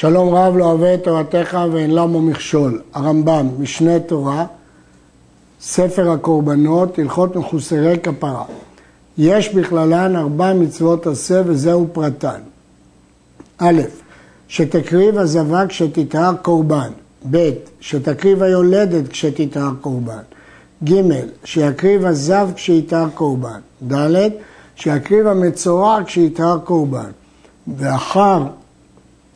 שלום רב לא אוהב את תורתך ואין למו מכשול. הרמב"ם, משנה תורה, ספר הקורבנות, הלכות מחוסרי כפרה. יש בכללן ארבע מצוות עשה וזהו פרטן. א', שתקריב הזבה כשתטהר קורבן. ב', שתקריב היולדת כשתטהר קורבן. ג', שיקריב הזב כשיטהר קורבן. ד', שיקריב המצורע כשיטהר קורבן. ואחר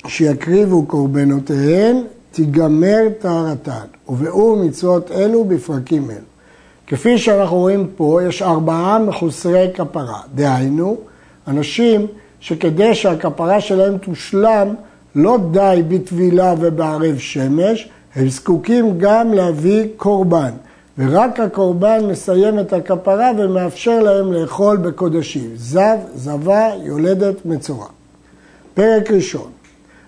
שיקריבו קורבנותיהן, תיגמר טהרתן, וביאור מצוות אלו בפרקים אלו. כפי שאנחנו רואים פה, יש ארבעה מחוסרי כפרה. דהיינו, אנשים שכדי שהכפרה שלהם תושלם, לא די בטבילה ובערב שמש, הם זקוקים גם להביא קורבן. ורק הקורבן מסיים את הכפרה ומאפשר להם לאכול בקודשים. זב, זבה, יולדת, מצורע. פרק ראשון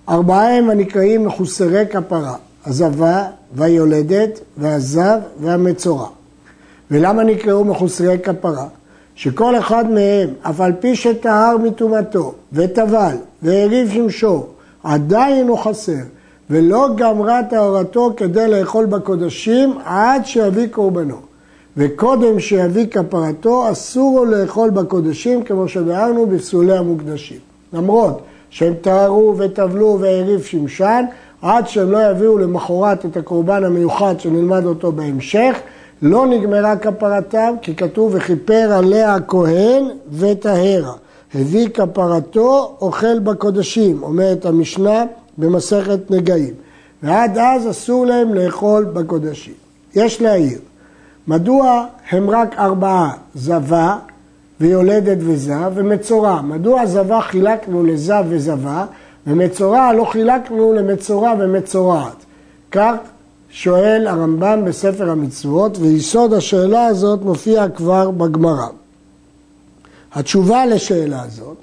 ארבעה הם הנקראים מחוסרי כפרה, הזבה והיולדת והזב והמצורע. ולמה נקראו מחוסרי כפרה? שכל אחד מהם, אף על פי שטהר מטומאתו וטבל והריב שמשו, עדיין הוא חסר, ולא גמרה טהרתו כדי לאכול בקודשים עד שיביא קורבנו. וקודם שיביא כפרתו, אסור לו לאכול בקודשים, כמו שביארנו בפסולי המוקדשים. למרות שהם טהרו וטבלו והעריב שמשן, עד שהם לא יביאו למחרת את הקורבן המיוחד שנלמד אותו בהמשך, לא נגמרה כפרתם, כי כתוב וכיפר עליה הכהן וטהרה. הביא כפרתו, אוכל בקודשים, אומרת המשנה במסכת נגעים. ועד אז אסור להם לאכול בקודשים. יש להעיר, מדוע הם רק ארבעה, זבה, ויולדת וזב, ומצורע. מדוע זבה חילקנו לזב וזבה, ומצורע לא חילקנו למצורע ומצורעת? כך שואל הרמב"ם בספר המצוות, ויסוד השאלה הזאת מופיע כבר בגמרא. התשובה לשאלה הזאת,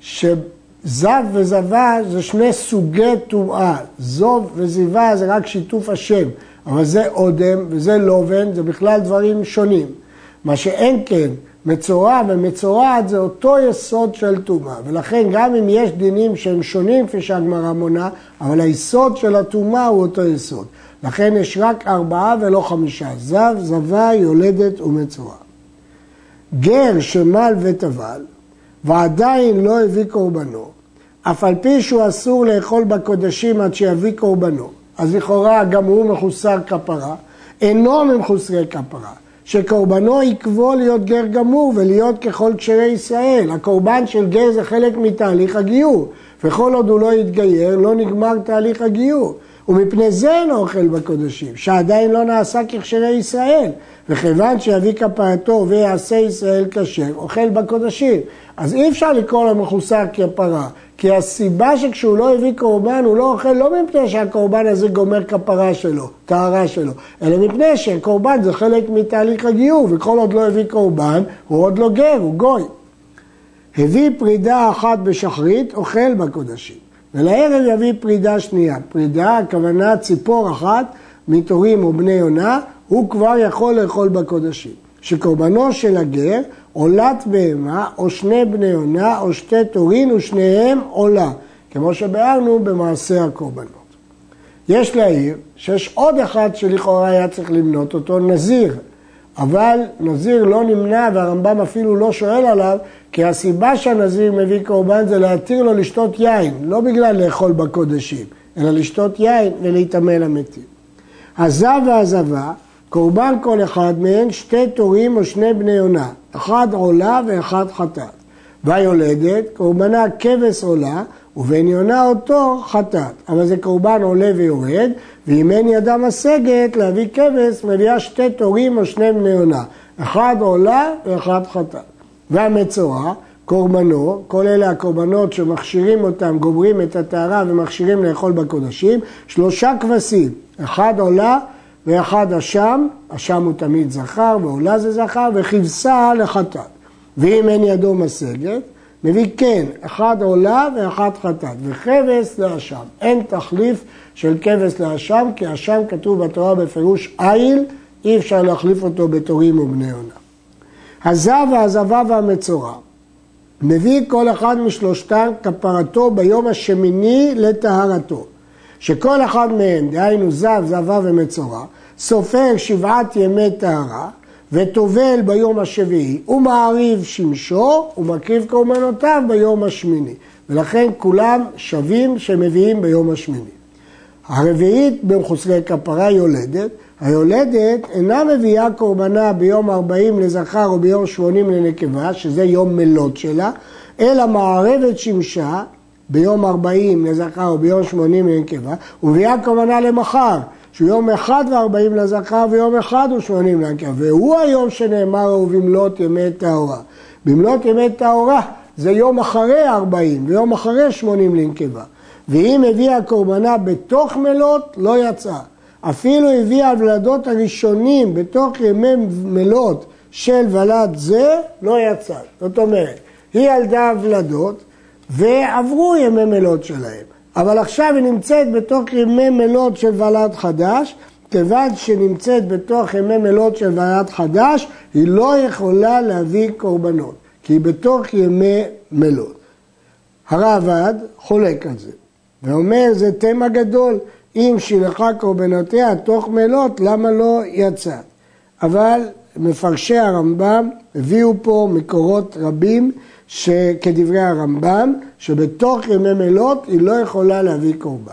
שזב וזבה זה שני סוגי טומאה, זוב וזיבה זה רק שיתוף השם, אבל זה אודם וזה לובן, זה בכלל דברים שונים. מה שאין כן, מצורע ומצורעת זה אותו יסוד של טומאה, ולכן גם אם יש דינים שהם שונים כפי שהגמרא מונה, אבל היסוד של הטומאה הוא אותו יסוד. לכן יש רק ארבעה ולא חמישה, זב, זבה, יולדת ומצורע. גר שמל וטבל, ועדיין לא הביא קורבנו, אף על פי שהוא אסור לאכול בקודשים עד שיביא קורבנו, אז לכאורה גם הוא מחוסר כפרה, אינו ממחוסרי כפרה. שקורבנו יקבו להיות גר גמור ולהיות ככל קשרי ישראל. הקורבן של גר זה חלק מתהליך הגיור, וכל עוד הוא לא יתגייר לא נגמר תהליך הגיור. ומפני זה אינו אוכל בקודשים, שעדיין לא נעשה ככשרי ישראל. וכיוון שיביא כפרתו ויעשה ישראל כשר, אוכל בקודשים. אז אי אפשר לקרוא לו מחוסר כפרה, כי הסיבה שכשהוא לא הביא קורבן, הוא לא אוכל לא מפני שהקורבן הזה גומר כפרה שלו, טהרה שלו, אלא מפני שקורבן זה חלק מתהליך הגיור, וכל עוד לא הביא קורבן, הוא עוד לא גר, הוא גוי. הביא פרידה אחת בשחרית, אוכל בקודשים. ולערב יביא פרידה שנייה. פרידה, הכוונה ציפור אחת מתורים או בני יונה, הוא כבר יכול לאכול בקודשים. שקורבנו של הגר עולת בהמה או שני בני יונה או שתי תורין ושניהם עולה, כמו שביארנו במעשה הקורבנות. יש להעיר שיש עוד אחד שלכאורה היה צריך למנות אותו, נזיר. אבל נזיר לא נמנע והרמב"ם אפילו לא שואל עליו, כי הסיבה שהנזיר מביא קורבן זה להתיר לו לשתות יין, לא בגלל לאכול בקודשים, אלא לשתות יין ולהיטמא למתים. הזב והזבה, קורבן כל אחד מהן שתי תורים או שני בני יונה, אחד עולה ואחד חטאת. והיולדת, קורבנה כבש עולה, ובן יונה אותו חטאת. אבל זה קורבן עולה ויורד, ואם אין ידה משגת להביא כבש, מביאה שתי תורים או שני בני יונה. אחד עולה ואחד חטאת. והמצורע, קורבנו, כל אלה הקורבנות שמכשירים אותם, גומרים את הטהרה ומכשירים לאכול בקודשים, שלושה כבשים, אחד עולה ואחד אשם, אשם הוא תמיד זכר ועולה זה זכר, וכבשה לחטאת. ואם אין ידו משגת, מביא כן, אחד עולה ואחד חטאת, וכבש לאשם. אין תחליף של כבש לאשם, כי אשם כתוב בתורה בפירוש איל, אי אפשר להחליף אותו בתורים ובני עונה. הזב והזבה והמצורע. מביא כל אחד משלושתם כפרתו ביום השמיני לטהרתו. שכל אחד מהם, דהיינו זב, זבה ומצורע, סופר שבעת ימי טהרה וטובל ביום השביעי, ומעריב שמשו ומקריב קורבנותיו ביום השמיני. ולכן כולם שווים שמביאים ביום השמיני. הרביעית במחוסרי כפרה יולדת, היולדת אינה מביאה קורבנה ביום 40 לזכר או ביום 80 לנקבה, שזה יום מלות שלה, אלא מערבת שמשה ביום 40 לזכר או ביום 80 לנקבה, ומביאה קורבנה למחר, שהוא יום אחד וארבעים לזכר ויום אחד ושמונים לנקבה, והוא היום שנאמר הוא במלאת ימי טהורה. במלאת ימי טהורה זה יום אחרי ארבעים ויום אחרי שמונים לנקבה. ואם הביאה קורבנה בתוך מלות, לא יצאה. אפילו הביאה הוולדות הראשונים בתוך ימי מלות של ולד זה, לא יצא. זאת אומרת, היא ילדה הוולדות ועברו ימי מלות שלהם. אבל עכשיו היא נמצאת בתוך ימי מלות של ולד חדש, כיוון שנמצאת בתוך ימי מלות של ולד חדש, היא לא יכולה להביא קורבנות, כי היא בתוך ימי מלות. הרעב"ד חולק על זה, ואומר זה תמה גדול, אם שילחה קורבנותיה תוך מלות, למה לא יצאת? אבל מפרשי הרמב"ם הביאו פה מקורות רבים שכדברי הרמב"ם, שבתוך ימי מלות היא לא יכולה להביא קורבן.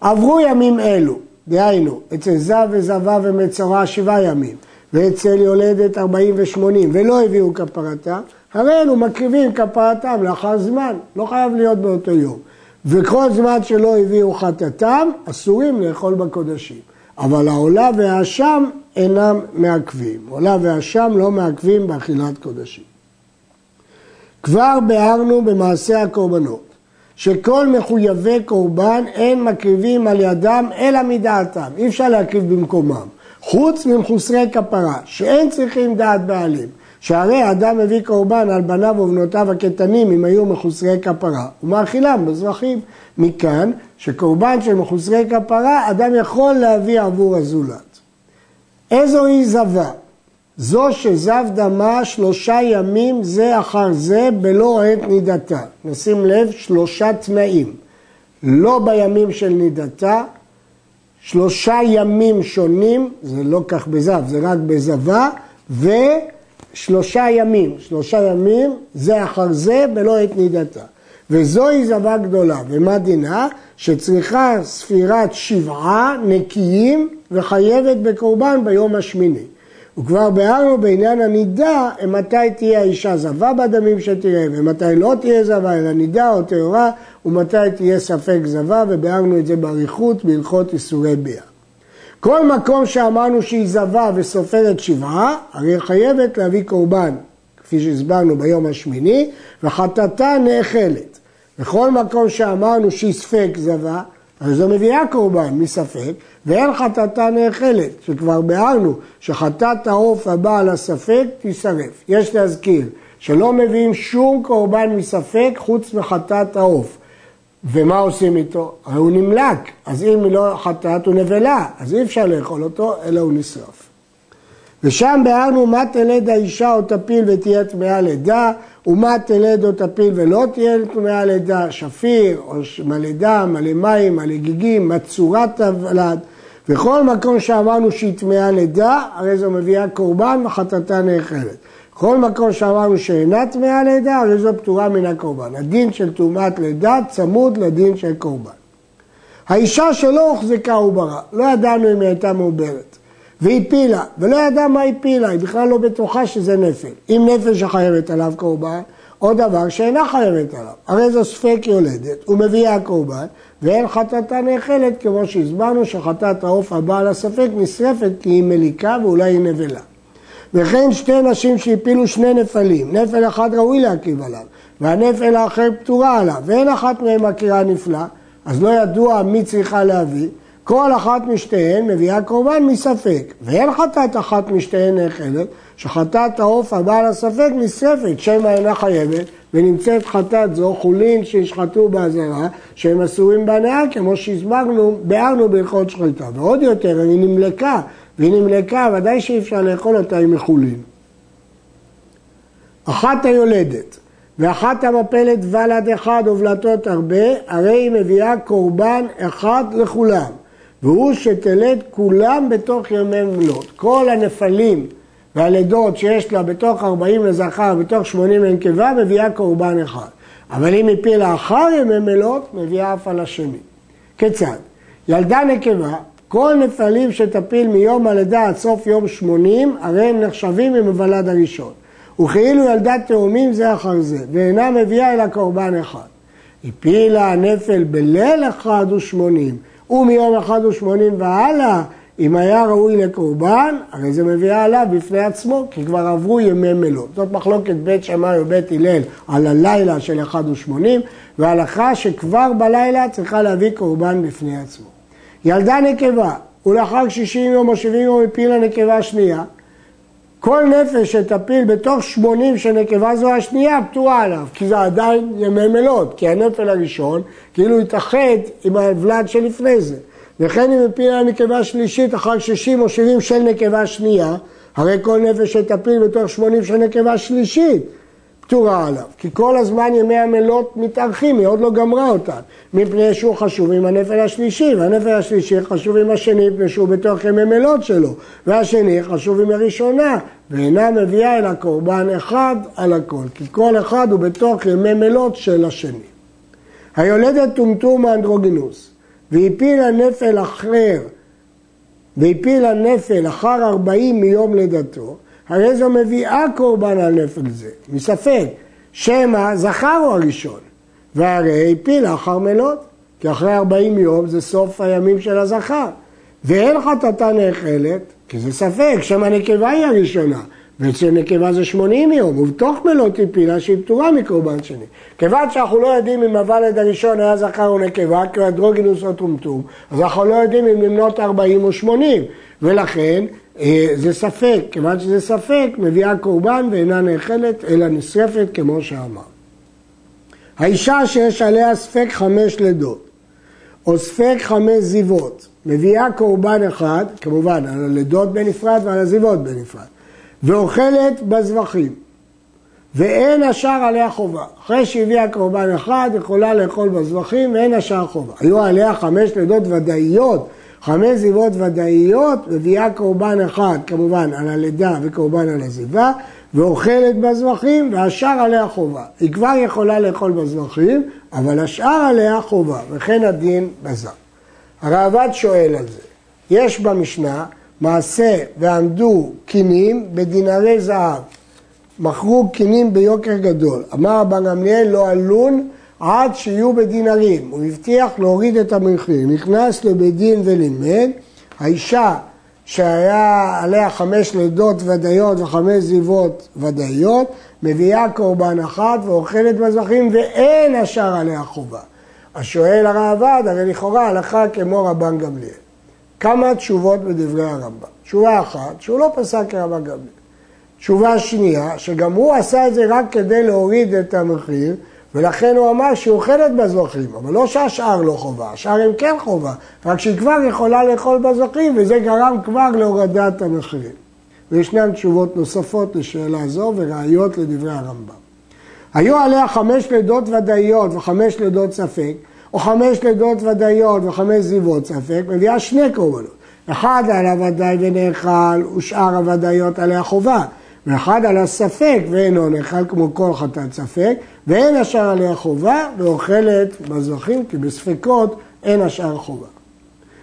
עברו ימים אלו, דהיינו, אצל זב וזבה ומצורע שבעה ימים, ואצל יולדת ארבעים ושמונים, ולא הביאו כפרתה, הרי אלו מקריבים כפרתם לאחר זמן, לא חייב להיות באותו יום. וכל זמן שלא הביאו חטאתם, אסורים לאכול בקודשים. אבל העולה והאשם אינם מעכבים. עולה והאשם לא מעכבים באכילת קודשים. כבר ביארנו במעשה הקורבנות, שכל מחויבי קורבן אין מקריבים על ידם אלא מדעתם, אי אפשר להקריב במקומם, חוץ ממחוסרי כפרה, שאין צריכים דעת בעלים, שהרי אדם מביא קורבן על בניו ובנותיו הקטנים אם היו מחוסרי כפרה, ומאכילם בזרחים. מכאן שקורבן של מחוסרי כפרה, אדם יכול להביא עבור הזולת. איזו היא זבה? זו שזב דמה שלושה ימים זה אחר זה בלא עת נידתה. נשים לב, שלושה תנאים. לא בימים של נידתה, שלושה ימים שונים, זה לא כך בזב, זה רק בזבה, ושלושה ימים, שלושה ימים זה אחר זה בלא עת נידתה. וזוהי זבה גדולה, ומה דינה? שצריכה ספירת שבעה נקיים וחייבת בקורבן ביום השמיני. וכבר ביארנו בעניין הנידה, מתי תהיה האישה זבה בדמים שתראה, ומתי לא תהיה זבה, אלא נידה או טהורה, ומתי תהיה ספק זבה, וביארנו את זה באריכות בהלכות איסורי ביאה. כל מקום שאמרנו שהיא זבה וסופרת שבעה, הרי חייבת להביא קורבן, כפי שהסברנו ביום השמיני, וחטאתה נאכלת. בכל מקום שאמרנו שהיא ספק זבה, הרי זו מביאה קורבן מספק, ואין חטאתה נאכלת, שכבר ביארנו שחטאת העוף הבא על הספק תישרף. יש להזכיר שלא מביאים שום קורבן מספק חוץ מחטאת העוף. ומה עושים איתו? הרי הוא נמלק, אז אם לא חטאת הוא נבלה, אז אי אפשר לאכול אותו, אלא הוא נשרף. ושם ביארנו מה תלד האישה או תפיל ותהיה טמאה לידה, ומה תלד או תפיל ולא תהיה טמאה לידה, שפיר, או מלא דם, מלא מים, מלא גיגים, מה צורת הוולד. וכל מקום שאמרנו שהיא טמאה לידה, הרי זו מביאה קורבן וחטאתה נאכלת. כל מקום שאמרנו שאינה טמאה לידה, הרי זו פטורה מן הקורבן. הדין של טומאת לידה צמוד לדין של קורבן. האישה שלא הוחזקה עוברה, לא ידענו אם היא הייתה מעוברת. והיא פילה, ולא ידעה מה היא פילה, היא בכלל לא בטוחה שזה נפל. אם נפל שחייבת עליו קורבן, או דבר שאינה חייבת עליו. הרי זו ספק יולדת, ומביאה קורבן, ואין חטאתה נאכלת, כמו שהסברנו שחטאת העוף הבא על הספק נשרפת כי היא מליקה ואולי היא נבלה. וכן שתי נשים שהפילו שני נפלים, נפל אחד ראוי להקריב עליו, והנפל האחר פטורה עליו, ואין אחת מהן מכירה נפלא, אז לא ידוע מי צריכה להביא, כל אחת משתיהן מביאה קורבן מספק, ואין חטאת אחת משתיהן נאכלת, שחטאת העוף הבעל הספק נשרפת, שמא אינה חייבת, ונמצאת חטאת זו חולין שישחטו באזהרה, שהם אסורים בהנאה, כמו שהסברנו, ביארנו בהלכות שחיטה. ועוד יותר, היא נמלקה, והיא נמלקה, ודאי שאי אפשר לאכול אותה עם מחולין. אחת היולדת, ואחת המפלת ולד אחד ובלטות הרבה, הרי היא מביאה קורבן אחד לכולם. והוא שתלד כולם בתוך ימי מלות. כל הנפלים והלידות שיש לה בתוך 40 לזכר, בתוך 80 לנקבה, מביאה קורבן אחד. אבל אם הפילה אחר ימי מלות, מביאה אף על השני. כיצד? ילדה נקבה, כל נפלים שתפיל מיום הלידה עד סוף יום 80, הרי הם נחשבים עם הוולד הראשון. וכאילו ילדה תאומים זה אחר זה, ואינה מביאה אלא קורבן אחד. הפילה הנפל בליל אחד ושמונים, ומיום אחד ושמונים והלאה, אם היה ראוי לקורבן, הרי זה מביאה עליו בפני עצמו, כי כבר עברו ימי מלוא. זאת מחלוקת בית שמאי ובית הלל על הלילה של אחד ושמונים, והלכה שכבר בלילה צריכה להביא קורבן בפני עצמו. ילדה נקבה, ולאחר 60 יום או 70 יום הפילה נקבה שנייה, כל נפש שתפיל בתוך 80 של נקבה זו השנייה פטורה עליו, כי זה עדיין ימי מלות, כי הנפל הראשון כאילו התאחד עם הוולד שלפני זה. וכן אם הפילה נקבה שלישית אחר 60 או 70 של נקבה שנייה, הרי כל נפש שתפיל בתוך 80 של נקבה שלישית פטורה עליו, כי כל הזמן ימי המלות מתארחים, היא עוד לא גמרה אותן, מפני שהוא חשוב עם הנפל השלישי, והנפל השלישי חשוב עם השני, מפני שהוא בתוך ימי מלות שלו, והשני חשוב עם הראשונה, ואינה מביאה אלא קורבן אחד על הכל, כי כל אחד הוא בתוך ימי מלות של השני. היולדת טומטום מאנדרוגינוס, והפילה נפל אחר, והפילה נפל אחר ארבעים מיום לידתו, הרי זו מביאה קורבן על נפל זה, מספק, שמא זכר הוא הראשון, והרי הפילה אחר מלות, כי אחרי ארבעים יום זה סוף הימים של הזכר, ואין חטאתה נאכלת, כי זה ספק, שמא נקבה היא הראשונה, ואצל נקבה זה 80 יום, ובתוך מלות הפילה שהיא פטורה מקורבן שני. כיוון שאנחנו לא יודעים אם הוולד הראשון היה זכר או נקבה, כי הוא אנדרוגינוס או טומטום, אז אנחנו לא יודעים אם למנות 40 או 80, ולכן אה, זה ספק, כיוון שזה ספק, מביאה קורבן ואינה נאכלת, אלא נשרפת כמו שאמר. האישה שיש עליה ספק חמש לידות, או ספק חמש זיוות, מביאה קורבן אחד, כמובן על הלידות בנפרד ועל הזיוות בנפרד, ואוכלת בזבחים, ואין השאר עליה חובה. אחרי שהביאה קורבן אחד, יכולה לאכול בזבחים ואין השאר חובה. היו עליה חמש לידות ודאיות חמש זיוות ודאיות, מביאה קורבן אחד, כמובן, על הלידה וקורבן על הזיווה, ואוכלת בזבחים, והשאר עליה חובה. היא כבר יכולה לאכול בזבחים, אבל השאר עליה חובה, וכן הדין בזר. הראב"ד שואל על זה. יש במשנה מעשה ועמדו קינים בדינרי זהב. מכרו קינים ביוקר גדול. אמר רבן גמליאל לא עלון עד שיהיו בדינרים, הוא הבטיח להוריד את המחיר, נכנס לבית דין ולימד, האישה שהיה עליה חמש לידות ודאיות וחמש זיוות ודאיות, מביאה קורבן אחת ואוכלת בזכים ואין השאר עליה חובה. השואל הראב"ד, הרי לכאורה הלכה כמו רבן גמליאל. כמה תשובות בדברי הרמב"ם. תשובה אחת, שהוא לא פסק כרבן גמליאל. תשובה שנייה, שגם הוא עשה את זה רק כדי להוריד את המחיר, ולכן הוא אמר שהיא אוכלת בזוכים, אבל לא שהשאר לא חובה, השאר הם כן חובה, רק שהיא כבר יכולה לאכול בזוכים, וזה גרם כבר להורדת המחירים. וישנן תשובות נוספות לשאלה זו וראיות לדברי הרמב"ם. היו עליה חמש לידות ודאיות וחמש לידות ספק, או חמש לידות ודאיות וחמש זיוות ספק, מביאה שני קורבנות. אחד על הוודאי ונאכל, ושאר הוודאיות עליה חובה. ואחד על הספק ואינו נאכל כמו כל חטאת ספק, ואין השאר עליה חובה, ואוכלת בזרחים, כי בספקות אין השאר חובה.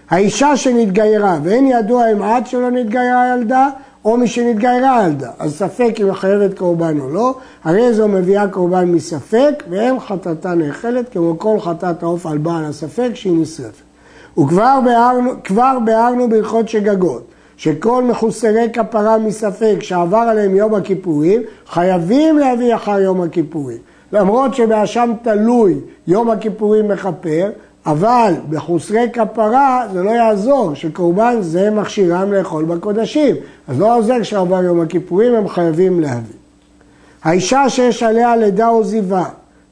האישה שנתגיירה, ואין ידוע אם עד שלא נתגיירה ילדה, או מי שנתגיירה ילדה, אז ספק אם היא חייבת קורבן או לא, הרי זו מביאה קורבן מספק, ואין חטאתה נאכלת, כמו כל חטאת העוף על בעל הספק שהיא נשרפת. וכבר ביארנו בהלכות שגגות, שכל מחוסרי כפרה מספק שעבר עליהם יום הכיפורים, חייבים להביא אחר יום הכיפורים. למרות שבאשם תלוי יום הכיפורים מכפר, אבל בחוסרי כפרה זה לא יעזור, שקורבן זה מכשירם לאכול בקודשים. אז לא עוזר שעבר יום הכיפורים, הם חייבים להביא. האישה שיש עליה לידה או זיווה,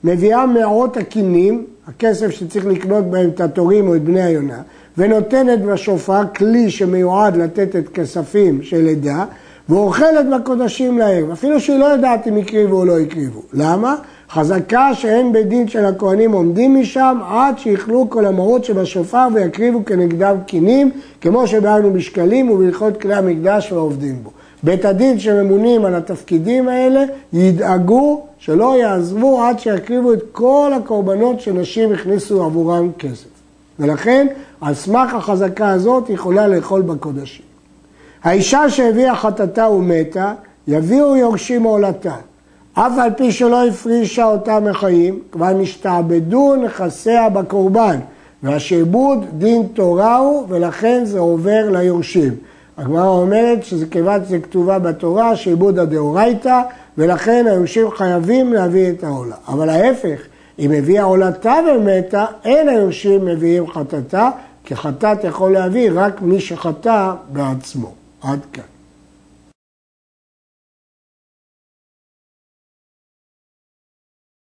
מביאה מאות הקינים, הכסף שצריך לקנות בהם את התורים או את בני היונה, ונותנת בשופר כלי שמיועד לתת את כספים של לידה, ואוכלת בקודשים להם, אפילו שהיא לא יודעת אם הקריבו או לא הקריבו. למה? חזקה שאין בית דין של הכהנים עומדים משם עד שיכלו כל המרות שבשופר ויקריבו כנגדם קינים, כמו שבאנו בשקלים ובהלכות כלי המקדש והעובדים בו. בית הדין שממונים על התפקידים האלה ידאגו שלא יעזבו עד שיקריבו את כל הקורבנות שנשים הכניסו עבורם כסף. ולכן, על סמך החזקה הזאת יכולה לאכול בקודשים. האישה שהביאה חטאתה ומתה, יביאו יורשים מעולתה. אף על פי שלא הפרישה אותה מחיים, כבר נשתעבדו נכסיה בקורבן, והשעבוד דין תורה הוא, ולכן זה עובר ליורשים. הגמרא אומרת שזה כיוון שזה כתובה בתורה, שעבוד הדאורייתא, ולכן היורשים חייבים להביא את העולה. אבל ההפך, אם הביאה עולתה ומתה, אין היורשים מביאים חטאתה, כי חטאת יכול להביא רק מי שחטא בעצמו. עד כאן.